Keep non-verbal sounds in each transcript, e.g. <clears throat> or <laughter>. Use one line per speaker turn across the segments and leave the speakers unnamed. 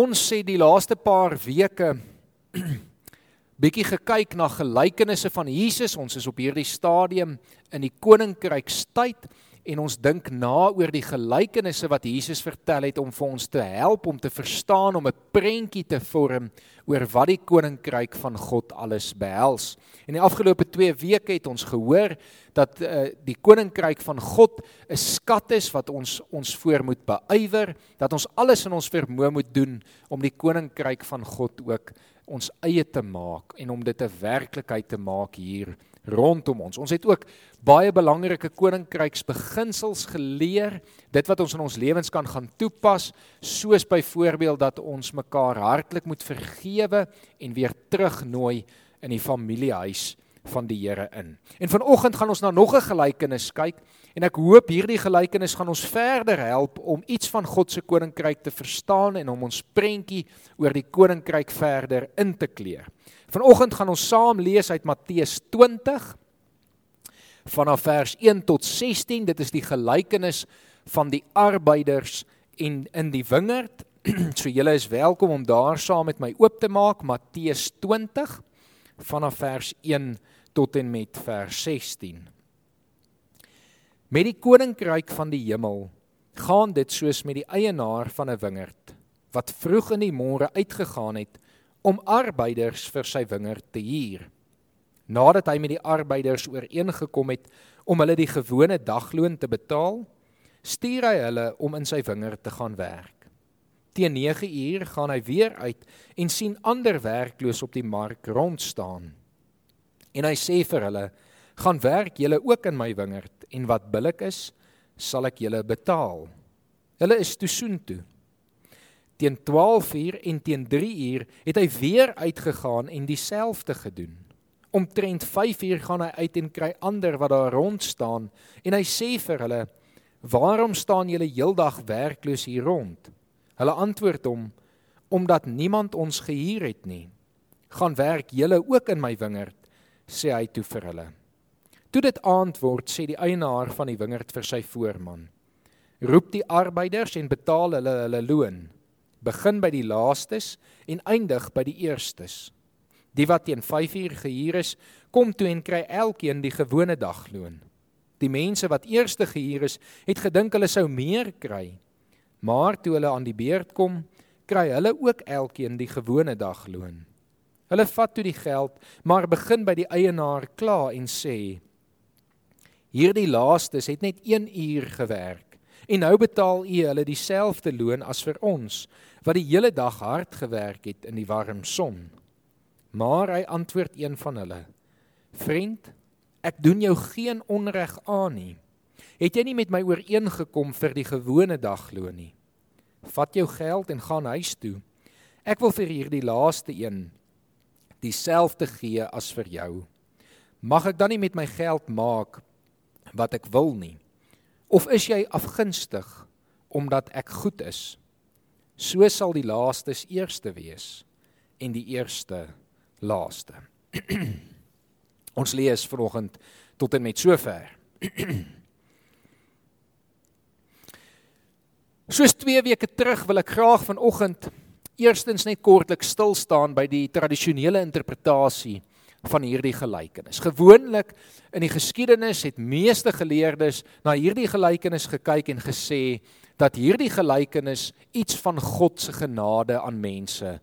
Ons het die laaste paar weke <clears throat> bietjie gekyk na gelykenisse van Jesus. Ons is op hierdie stadium in die koninkrykstyd en ons dink na oor die gelykenisse wat Jesus vertel het om vir ons te help om te verstaan om 'n prentjie te vorm oor wat die koninkryk van God alles behels. In die afgelope 2 weke het ons gehoor dat uh, die koninkryk van God 'n skat is wat ons ons voor moet beywer, dat ons alles in ons vermoë moet doen om die koninkryk van God ook ons eie te maak en om dit 'n werklikheid te maak hier rondom ons. Ons het ook baie belangrike koninkryksbeginsels geleer, dit wat ons in ons lewens kan gaan toepas, soos byvoorbeeld dat ons mekaar hartlik moet vergewe en weer terugnooi in die familiehuis van die Here in. En vanoggend gaan ons na nog 'n gelykenis kyk en ek hoop hierdie gelykenis gaan ons verder help om iets van God se koninkryk te verstaan en om ons prentjie oor die koninkryk verder in te kleur. Vanoggend gaan ons saam lees uit Matteus 20 vanaf vers 1 tot 16. Dit is die gelykenis van die arbeiders en in die wingerd. <clears throat> so julle is welkom om daar saam met my oop te maak Matteus 20 vanaf vers 1 tot en met vers 16. Met die koninkryk van die hemel gaan dit soos met die eienaar van 'n wingerd wat vroeg in die môre uitgegaan het om arbeiders vir sy wingerd te huur. Nadat hy met die arbeiders ooreengekom het om hulle die gewone dagloon te betaal, stuur hy hulle om in sy wingerd te gaan werk. Teen 9 uur gaan hy weer uit en sien ander werkloos op die mark rond staan. En hy sê vir hulle: "Gaan werk julle ook in my wingerd en wat billik is, sal ek julle betaal." Hulle is toe soontoe. Teen 12 uur en teen 3 uur het hy weer uitgegaan en dieselfde gedoen. Omtrent 5 uur gaan hy uit en kry ander wat daar rond staan en hy sê vir hulle: "Waarom staan julle heeldag werkloos hier rond?" Hulle antwoord hom: "Omdat niemand ons gehuur het nie. Gaan werk julle ook in my wingerd." sê hy toe vir hulle. Toe dit aand word, sê die eienaar van die wingerd vir sy voorman: Roep die arbeiders en betaal hulle hulle loon. Begin by die laastes en eindig by die eerstes. Die wat teen 5 uur gehuur is, kom toe en kry elkeen die gewone dagloon. Die mense wat eerste gehuur is, het gedink hulle sou meer kry. Maar toe hulle aan die beurt kom, kry hulle ook elkeen die gewone dagloon. Hulle vat toe die geld, maar begin by die eienaar kla en sê: Hierdie laastes het net 1 uur gewerk en nou betaal u hulle dieselfde loon as vir ons wat die hele dag hard gewerk het in die warm son. Maar hy antwoord een van hulle: Vriend, ek doen jou geen onreg aan nie. Het jy nie met my ooreengekom vir die gewone dagloon nie? Vat jou geld en gaan huis toe. Ek wil vir hierdie laaste een dieselfde gee as vir jou. Mag ek dan nie met my geld maak wat ek wil nie? Of is jy afgunstig omdat ek goed is? So sal die laastes eerste wees en die eerste laaste. <clears throat> Ons lees vanoggend tot en met sover. <clears throat> Soos 2 weke terug wil ek graag vanoggend eerstens net kortliks stil staan by die tradisionele interpretasie van hierdie gelykenis. Gewoonlik in die geskiedenis het meeste geleerdes na hierdie gelykenis gekyk en gesê dat hierdie gelykenis iets van God se genade aan mense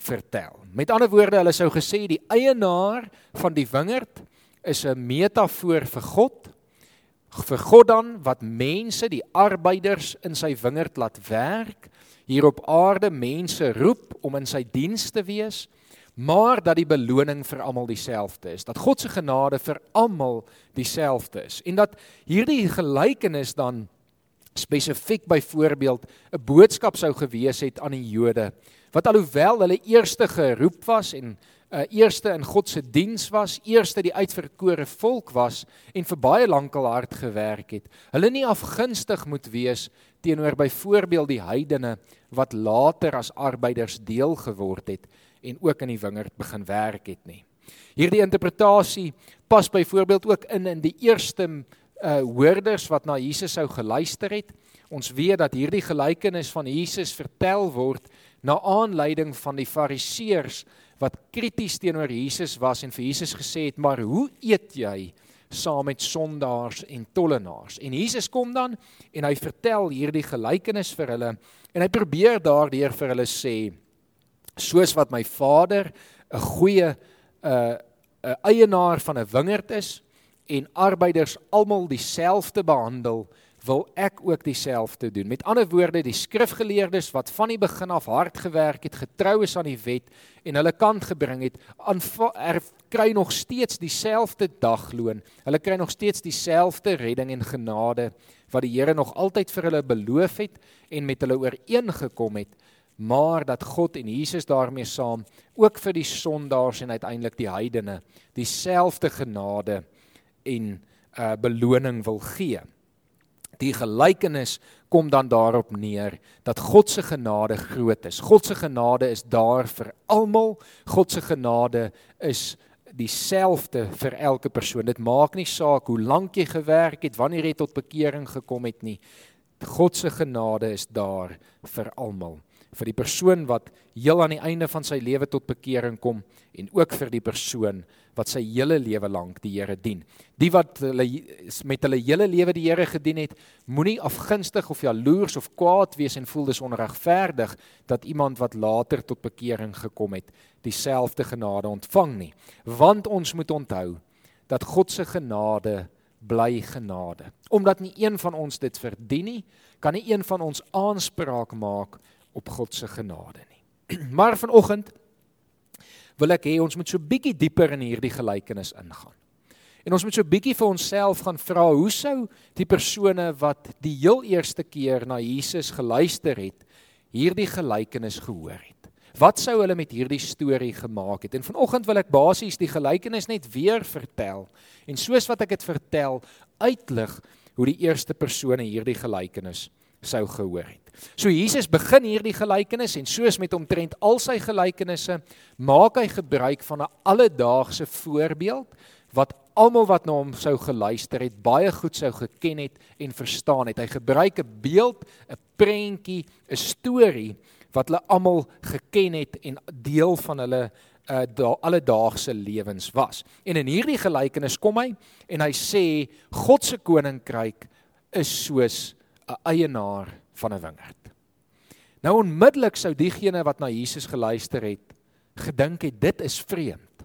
vertel. Met ander woorde, hulle sou gesê die eienaar van die wingerd is 'n metafoor vir God vir God dan wat mense die arbeiders in sy wingerd laat werk hier op aarde mense roep om in sy diens te wees, maar dat die beloning vir almal dieselfde is. Dat God se genade vir almal dieselfde is en dat hierdie gelykenis dan spesifiek byvoorbeeld 'n boodskap sou gewees het aan die Jode wat alhoewel hulle eerste geroep was en uh, eerste in God se diens was, eerste die uitverkore volk was en vir baie lank al hard gewerk het. Hulle nie afgunstig moet wees teenoor byvoorbeeld die heidene wat later as arbeiders deel geword het en ook in die wingerd begin werk het nie. Hierdie interpretasie pas byvoorbeeld ook in in die eerste uh hoorders wat na Jesus sou geluister het. Ons weet dat hierdie gelykenis van Jesus vertel word na aanleiding van die fariseërs wat krities teenoor Jesus was en vir Jesus gesê het maar hoe eet jy saam met sondaars en tollenaars en Jesus kom dan en hy vertel hierdie gelykenis vir hulle en hy probeer daardeur vir hulle sê soos wat my Vader 'n goeie 'n uh, 'n eienaar van 'n wingerd is en arbeiders almal dieselfde behandel wil ek ook dieselfde doen. Met ander woorde, die skrifgeleerdes wat van die begin af hard gewerk het, getrou is aan die wet en hulle kant gebring het, er kry nog steeds dieselfde dagloon. Hulle kry nog steeds dieselfde redding en genade wat die Here nog altyd vir hulle beloof het en met hulle ooreengekom het, maar dat God en Jesus daarmee saam ook vir die sondaars en uiteindelik die heidene dieselfde genade en uh beloning wil gee die gelykenis kom dan daarop neer dat God se genade groot is. God se genade is daar vir almal. God se genade is dieselfde vir elke persoon. Dit maak nie saak hoe lank jy gewerk het, wanneer jy tot bekering gekom het nie. God se genade is daar vir almal. Vir die persoon wat heel aan die einde van sy lewe tot bekering kom en ook vir die persoon wat sy hele lewe lank die Here dien. Die wat hulle met hulle hele lewe die Here gedien het, moenie afgunstig of jaloers of kwaad wees en voel dis onregverdig dat iemand wat later tot bekering gekom het, dieselfde genade ontvang nie. Want ons moet onthou dat God se genade bly genade. Omdat nie een van ons dit verdien nie, kan nie een van ons aanspraak maak op God se genade nie. <clears throat> Maar vanoggend wil ek hê ons moet so bietjie dieper in hierdie gelykenis ingaan. En ons moet so bietjie vir onsself gaan vra, hoe sou die persone wat die heel eerste keer na Jesus geluister het, hierdie gelykenis gehoor het? Wat sou hulle met hierdie storie gemaak het? En vanoggend wil ek basies die gelykenis net weer vertel en soos wat ek dit vertel, uitlig hoe die eerste persone hierdie gelykenis sou gehoor het. So Jesus begin hierdie gelykenis en soos met omtrent al sy gelykenisse maak hy gebruik van 'n alledaagse voorbeeld wat almal wat na hom sou geluister het baie goed sou geken het en verstaan het. Hy gebruik 'n beeld, 'n prentjie, 'n storie wat hulle almal geken het en deel van hulle uh da, alledaagse lewens was. En in hierdie gelykenis kom hy en hy sê God se koninkryk is soos 'n eienaar van 'n wingerd. Nou onmiddellik sou diegene wat na Jesus geluister het, gedink het dit is vreemd.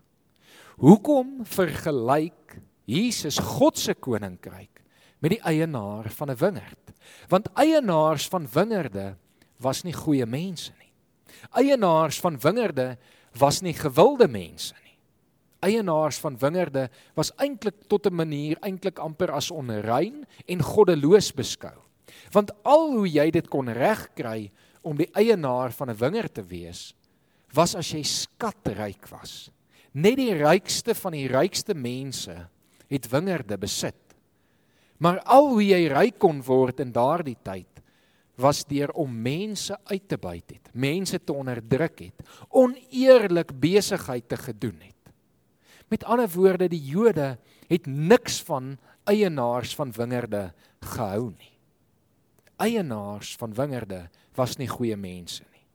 Hoekom vergelyk Jesus God se koninkryk met die eienaar van 'n wingerd? Want eienaars van wingerde was nie goeie mense nie. Eienaars van wingerde was nie gewilde mense nie. Eienaars van wingerde was eintlik tot 'n manier eintlik amper as onrein en goddeloos beskou. Want al hoe jy dit kon regkry om die eienaar van 'n wingerd te wees, was as jy skatryk was. Net die rykste van die rykste mense het wingerde besit. Maar al hoe jy ryk kon word in daardie tyd was deur om mense uit te buit het, mense te onderdruk het, oneerlik besigheid te gedoen het. Met ander woorde, die Jode het niks van eienaars van wingerde gehou nie eienaars van wingerde was nie goeie mense nie.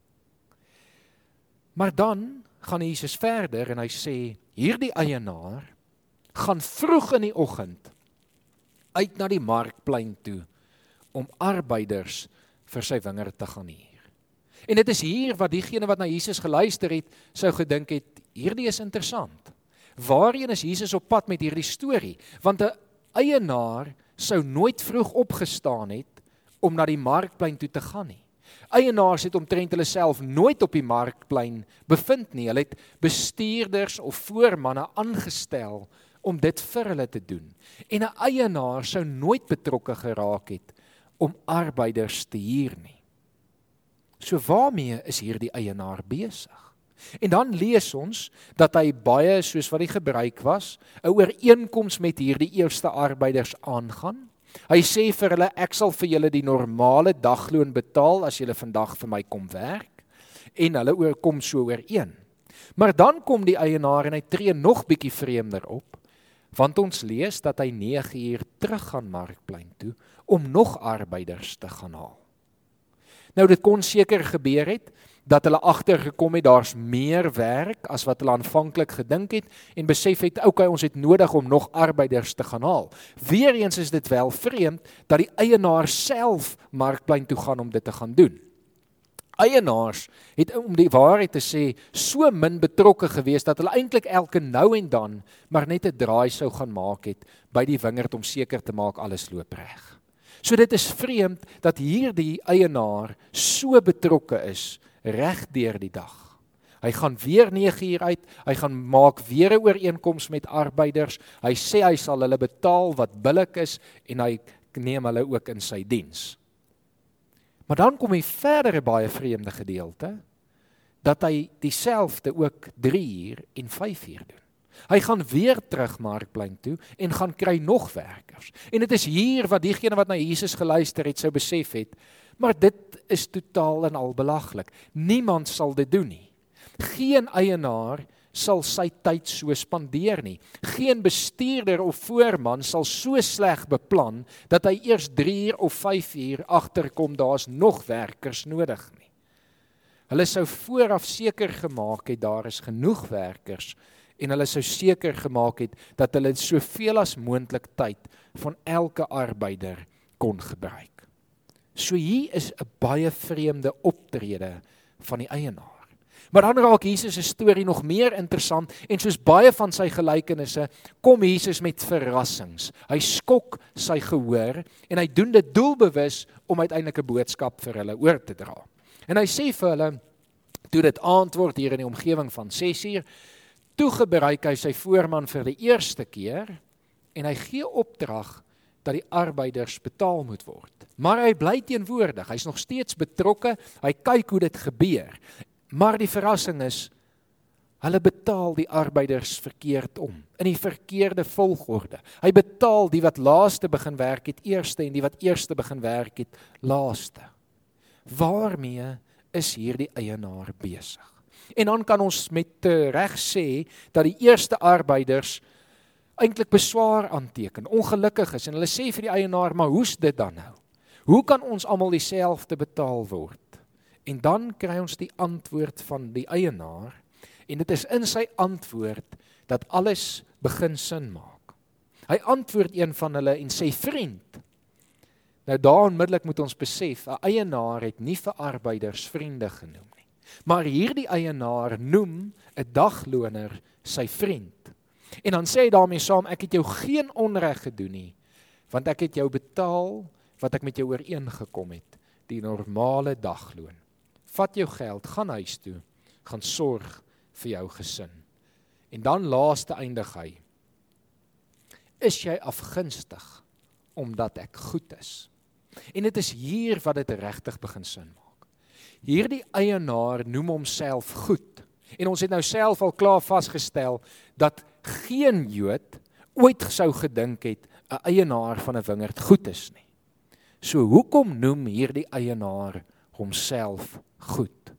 Maar dan gaan Jesus verder en hy sê hierdie eienaar gaan vroeg in die oggend uit na die markplein toe om arbeiders vir sy wingerd te gaan huur. En dit is hier wat diegene wat na Jesus geluister het, sou gedink het hierdie is interessant. Waarheen is Jesus op pad met hierdie storie? Want 'n eienaar sou nooit vroeg opgestaan het om na die markplein toe te gaan nie. Eienaars het omtrent hulle self nooit op die markplein bevind nie. Hulle het bestuurders of voormanne aangestel om dit vir hulle te doen. En 'n eienaar sou nooit betrokke geraak het om arbeiders te huur nie. So waarmee is hierdie eienaar besig? En dan lees ons dat hy baie soos wat die gebruik was, 'n ooreenkoms met hierdie eerste arbeiders aangaan Hy sê vir hulle ek sal vir julle die normale dagloon betaal as julle vandag vir my kom werk en hulle oor kom so ooreen. Maar dan kom die eienaar en hy tree nog bietjie vreemder op want ons lees dat hy 9 uur terug gaan markplein toe om nog arbeiders te gaan haal. Nou dit kon seker gebeur het dat hulle agtergekom het daar's meer werk as wat hulle aanvanklik gedink het en besef het okay ons het nodig om nog arbeiders te gaan haal. Weereens is dit wel vreemd dat die eienaar self markplein toe gaan om dit te gaan doen. Eienaars het om die waarheid te sê so min betrokke gewees dat hulle eintlik elke nou en dan maar net 'n draai sou gaan maak het by die wingerd om seker te maak alles loop reg. So dit is vreemd dat hierdie eienaar so betrokke is reg deur die dag. Hy gaan weer 9 uur uit, hy gaan maak weer 'n ooreenkoms met arbeiders. Hy sê hy sal hulle betaal wat billik is en hy neem hulle ook in sy diens. Maar dan kom hy verder 'n baie vreemde gedeelte dat hy dieselfde ook 3 uur en 5 uur doen. Hy gaan weer terug markplein toe en gaan kry nog werkers. En dit is hier wat diegene wat na Jesus geluister het sou besef het, maar dit is totaal en al belaglik. Niemand sal dit doen nie. Geen eienaar sal sy tyd so spandeer nie. Geen bestuurder of voorman sal so sleg beplan dat hy eers 3 uur of 5 uur agterkom daar's nog werkers nodig nie. Hulle sou vooraf seker gemaak het daar is genoeg werkers en hulle sou seker gemaak het dat hulle soveel as moontlik tyd van elke arbeider kon gebruik. So hier is 'n baie vreemde optrede van die eienaar. Maar dan raak Jesus se storie nog meer interessant en soos baie van sy gelykenisse kom Jesus met verrassings. Hy skok sy gehoor en hy doen dit doelbewus om uiteindelik 'n boodskap vir hulle oor te dra. En hy sê vir hulle toe dit aand word hier in die omgewing van 6uur toe gebruik hy sy voorman vir die eerste keer en hy gee opdrag dat die arbeiders betaal moet word. Maar hy bly teenwoordig. Hy's nog steeds betrokke. Hy kyk hoe dit gebeur. Maar die verrassing is hulle betaal die arbeiders verkeerd om, in die verkeerde volgorde. Hy betaal die wat laaste begin werk het eerste en die wat eerste begin werk het laaste. Waarmee is hierdie eienaar besig? En dan kan ons met reg sê dat die eerste arbeiders eintlik beswaar aanteken, ongelukkig is en hulle sê vir die eienaar, "Maar hoe's dit dan nou? Hoe kan ons almal dieselfde betaal word?" En dan kry ons die antwoord van die eienaar en dit is in sy antwoord dat alles begin sin maak. Hy antwoord een van hulle en sê: "Vriend, nou daar onmiddellik moet ons besef, 'n eienaar het nie vir arbeiders vriende genoem Maar hierdie eienaar noem 'n dagloner sy vriend. En dan sê hy daarmee saam ek het jou geen onreg gedoen nie, want ek het jou betaal wat ek met jou ooreengekom het, die normale dagloon. Vat jou geld, gaan huis toe, gaan sorg vir jou gesin. En dan laaste eindig hy. Is jy afgunstig omdat ek goed is? En dit is hier wat dit regtig begin sin maak. Hierdie eienaar noem homself goed. En ons het nou self al klaar vasgestel dat geen Jood ooit sou gedink het 'n eienaar van 'n wingerd goed is nie. So hoekom noem hierdie eienaar homself goed?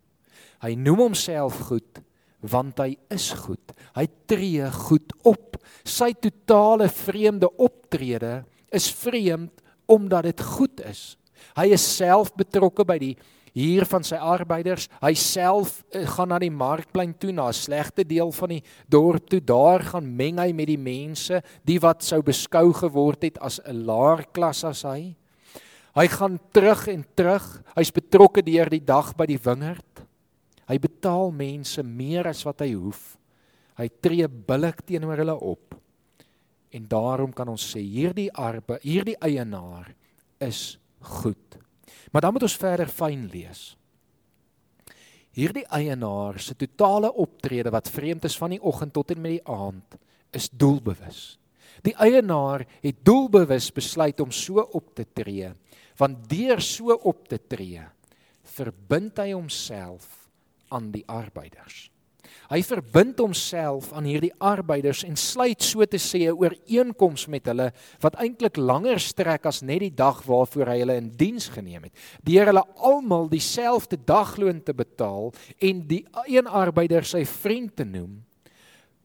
Hy noem homself goed want hy is goed. Hy tree goed op. Sy totale vreemde optrede is vreemd omdat dit goed is. Hy is self betrokke by die hier van sy arbeiders. Hy self uh, gaan na die markplein toe na 'n slegte deel van die dorp toe. Daar gaan meng hy met die mense, die wat sou beskou geword het as 'n laer klas as hy. Hy gaan terug en terug. Hy's betrokke deur die dag by die wingerd. Hy betaal mense meer as wat hy hoef. Hy tree billik teenoor hulle op. En daarom kan ons sê hierdie arbe, hierdie eienaar is goed. Maar dan moet ons verder fyn lees. Hierdie eienaar se totale optrede wat vreemd is van die oggend tot en met die aand is doelbewus. Die eienaar het doelbewus besluit om so op te tree, want deur so op te tree, verbind hy homself aan die arbeiders. Hy verbind homself aan hierdie arbeiders en sluit so te sê 'n ooreenkoms met hulle wat eintlik langer strek as net die dag waarvoor hy hulle in diens geneem het. Deur hulle almal dieselfde dagloon te betaal en die een arbeider sy vriend te noem,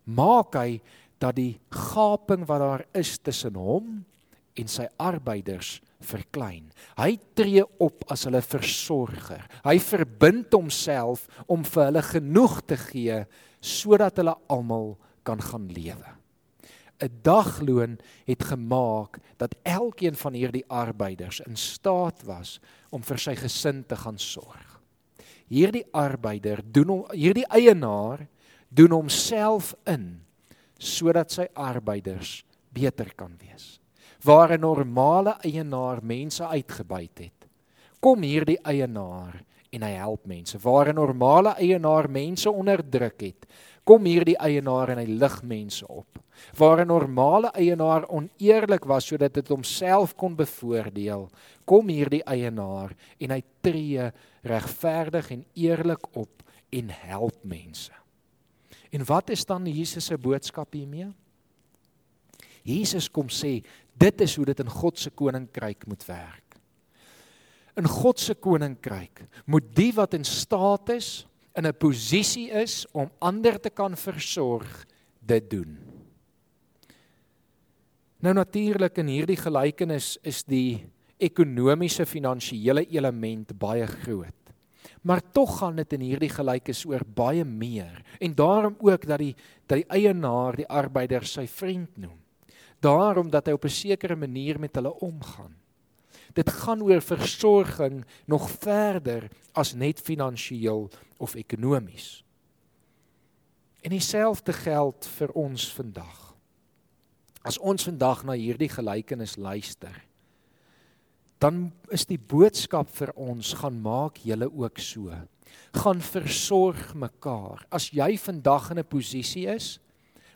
maak hy dat die gaping wat daar is tussen hom en sy arbeiders verklein. Hy tree op as hulle versorger. Hy verbind homself om vir hulle genoeg te gee sodat hulle almal kan gaan lewe. 'n Dagloon het gemaak dat elkeen van hierdie arbeiders in staat was om vir sy gesin te gaan sorg. Hierdie arbeider doen hom hierdie eienaar doen homself in sodat sy arbeiders beter kan wees waar 'n normale eienaar mense uitgebuit het. Kom hierdie eienaar en hy help mense. Waar 'n normale eienaar mense onderdruk het, kom hierdie eienaar en hy lig mense op. Waar 'n normale eienaar oneerlik was sodat dit homself kon bevoordeel, kom hierdie eienaar en hy tree regverdig en eerlik op en help mense. En wat is dan Jesus se boodskap hiermee? Jesus kom sê Dit is hoe dit in God se koninkryk moet werk. In God se koninkryk moet die wat in staat is, in 'n posisie is om ander te kan versorg, dit doen. Nou natuurlik in hierdie gelykenis is die ekonomiese finansiële element baie groot. Maar tog gaan dit in hierdie gelykes oor baie meer en daarom ook dat die dat die eienaar die arbeider sy vriend noem daarom dat hy op 'n sekere manier met hulle omgaan. Dit gaan oor versorging nog verder as net finansiëel of ekonomies. En dieselfde geld vir ons vandag. As ons vandag na hierdie gelykenis luister, dan is die boodskap vir ons gaan maak julle ook so. Gaan versorg mekaar. As jy vandag in 'n posisie is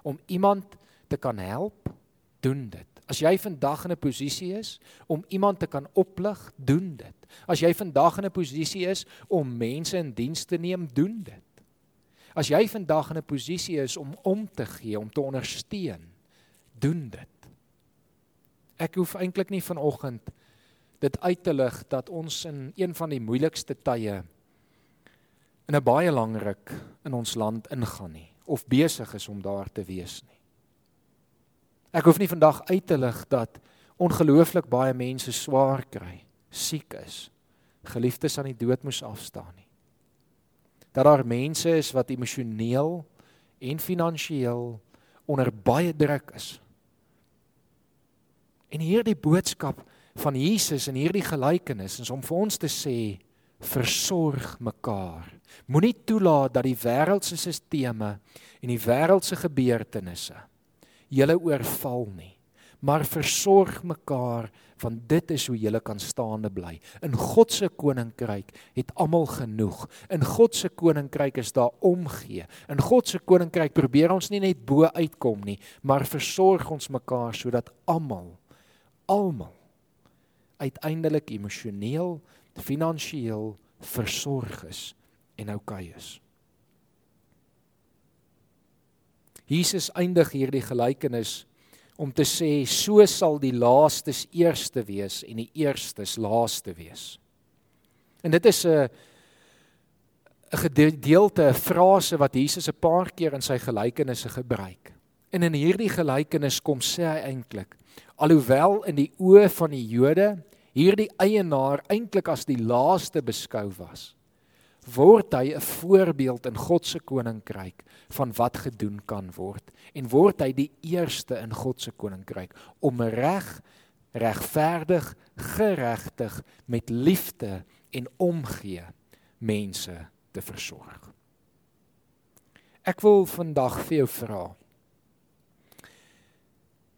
om iemand te kan help, doen dit. As jy vandag in 'n posisie is om iemand te kan oplig, doen dit. As jy vandag in 'n posisie is om mense in diens te neem, doen dit. As jy vandag in 'n posisie is om om te gee, om te ondersteun, doen dit. Ek hoef eintlik nie vanoggend dit uit te lig dat ons in een van die moeilikste tye in 'n baie lang ruk in ons land ingaan nie of besig is om daar te wees nie. Ek hoef nie vandag uit te lig dat ongelooflik baie mense swaar kry, siek is, geliefdes aan die dood moes afstaan nie. Dat daar mense is wat emosioneel en finansiëel onder baie druk is. En hierdie boodskap van Jesus in hierdie gelykenis is om vir ons te sê versorg mekaar. Moenie toelaat dat die wêreldse sisteme en die wêreldse gebeurtenisse julle oorval nie, maar versorg mekaar want dit is hoe julle kan staande bly. In God se koninkryk het almal genoeg. In God se koninkryk is daar omgee. In God se koninkryk probeer ons nie net bo uitkom nie, maar versorg ons mekaar sodat almal almal uiteindelik emosioneel, finansiëel versorg is en oukei is. Jesus eindig hierdie gelykenis om te sê so sal die laastes eerste wees en die eerstes laaste wees. En dit is 'n 'n gedeelte, 'n frase wat Jesus 'n paar keer in sy gelykenisse gebruik. En in hierdie gelykenis kom sê hy eintlik alhoewel in die oë van die Jode hierdie eienaar eintlik as die laaste beskou was, word hy 'n voorbeeld in God se koninkryk van wat gedoen kan word en word hy die eerste in God se koninkryk om reg regverdig geregtig met liefde en omgee mense te versorg. Ek wil vandag vir jou vra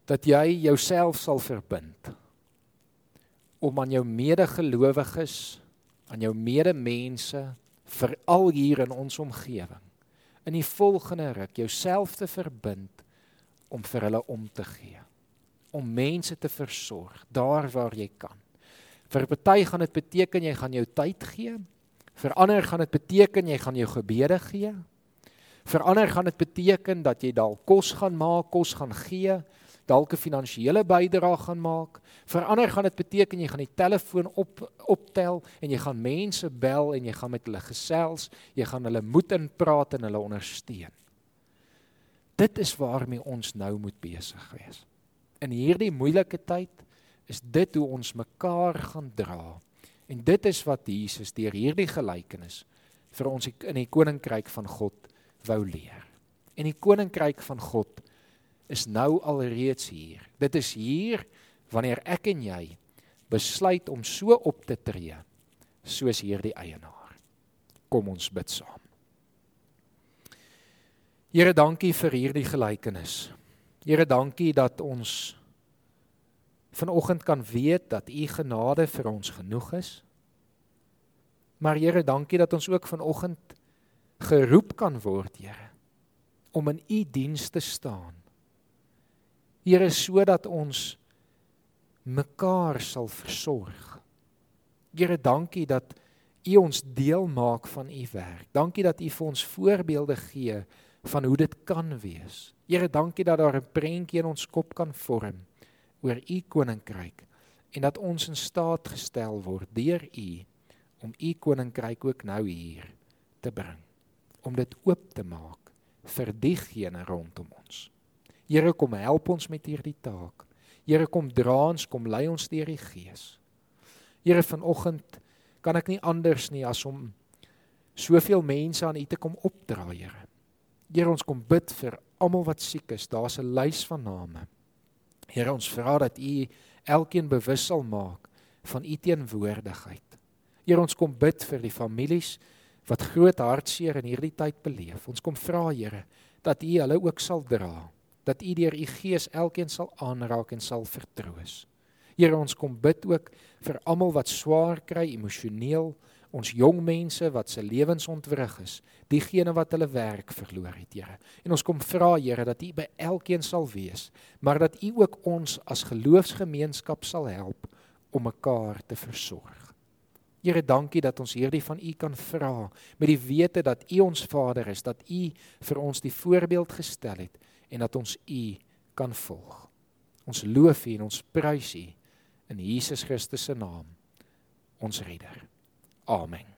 dat jy jouself sal verbind om aan jou medegelowiges, aan jou medemense veral hier in ons omgewing in die volgende ruk jouself te verbind om vir hulle om te gee om mense te versorg daar waar jy kan. Vir party gaan dit beteken jy gaan jou tyd gee vir ander gaan dit beteken jy gaan jou gebede gee vir ander gaan dit beteken dat jy dalk kos gaan maak kos gaan gee dalk 'n finansiële bydrae gaan maak. Vir ander gaan dit beteken jy gaan die telefoon op optel en jy gaan mense bel en jy gaan met hulle gesels, jy gaan hulle moed inpraat en hulle ondersteun. Dit is waarmee ons nou moet besig wees. In hierdie moeilike tyd is dit hoe ons mekaar gaan dra. En dit is wat Jesus deur hierdie gelykenis vir ons in die koninkryk van God wou leer. En die koninkryk van God is nou alreeds hier. Dit is hier wanneer ek en jy besluit om so op te tree soos hierdie eienaar. Kom ons bid saam. Here, dankie vir hierdie gelykenis. Here, dankie dat ons vanoggend kan weet dat u genade vir ons genoeg is. Maar Here, dankie dat ons ook vanoggend geroep kan word, Here, om in u diens te staan. Here, sodat ons mekaar sal versorg. Here, dankie dat u ons deel maak van u werk. Dankie dat u vir ons voorbeelde gee van hoe dit kan wees. Here, dankie dat daar 'n prentjie in ons kop kan vorm oor u koninkryk en dat ons in staat gestel word deur u om u koninkryk ook nou hier te bring om dit oop te maak vir diegene rondom ons. Here kom help ons met hierdie taak. Here kom dra ons, kom lei ons deur die Gees. Here vanoggend kan ek nie anders nie as om soveel mense aan U te kom opdra, Here. Here ons kom bid vir almal wat siek is. Daar's 'n lys van name. Here ons vra dat U elkeen bewus sal maak van U teenwoordigheid. Here ons kom bid vir die families wat groot hartseer in hierdie tyd beleef. Ons kom vra Here dat U hulle ook sal dra, dat U deur U Gees elkeen sal aanraak en sal vertroos. Here ons kom bid ook vir almal wat swaar kry emosioneel, ons jong mense wat se lewens ontwrig is, diegene wat hulle werk verloor het, Here. En ons kom vra, Here, dat U by elkeen sal wees, maar dat U ook ons as geloofsgemeenskap sal help om mekaar te versorg. Here, dankie dat ons hierdie van U kan vra met die wete dat U ons Vader is, dat U vir ons die voorbeeld gestel het en dat ons U kan volg. Ons loof U en ons prys U in Jesus Christus se naam, ons redder. Amen.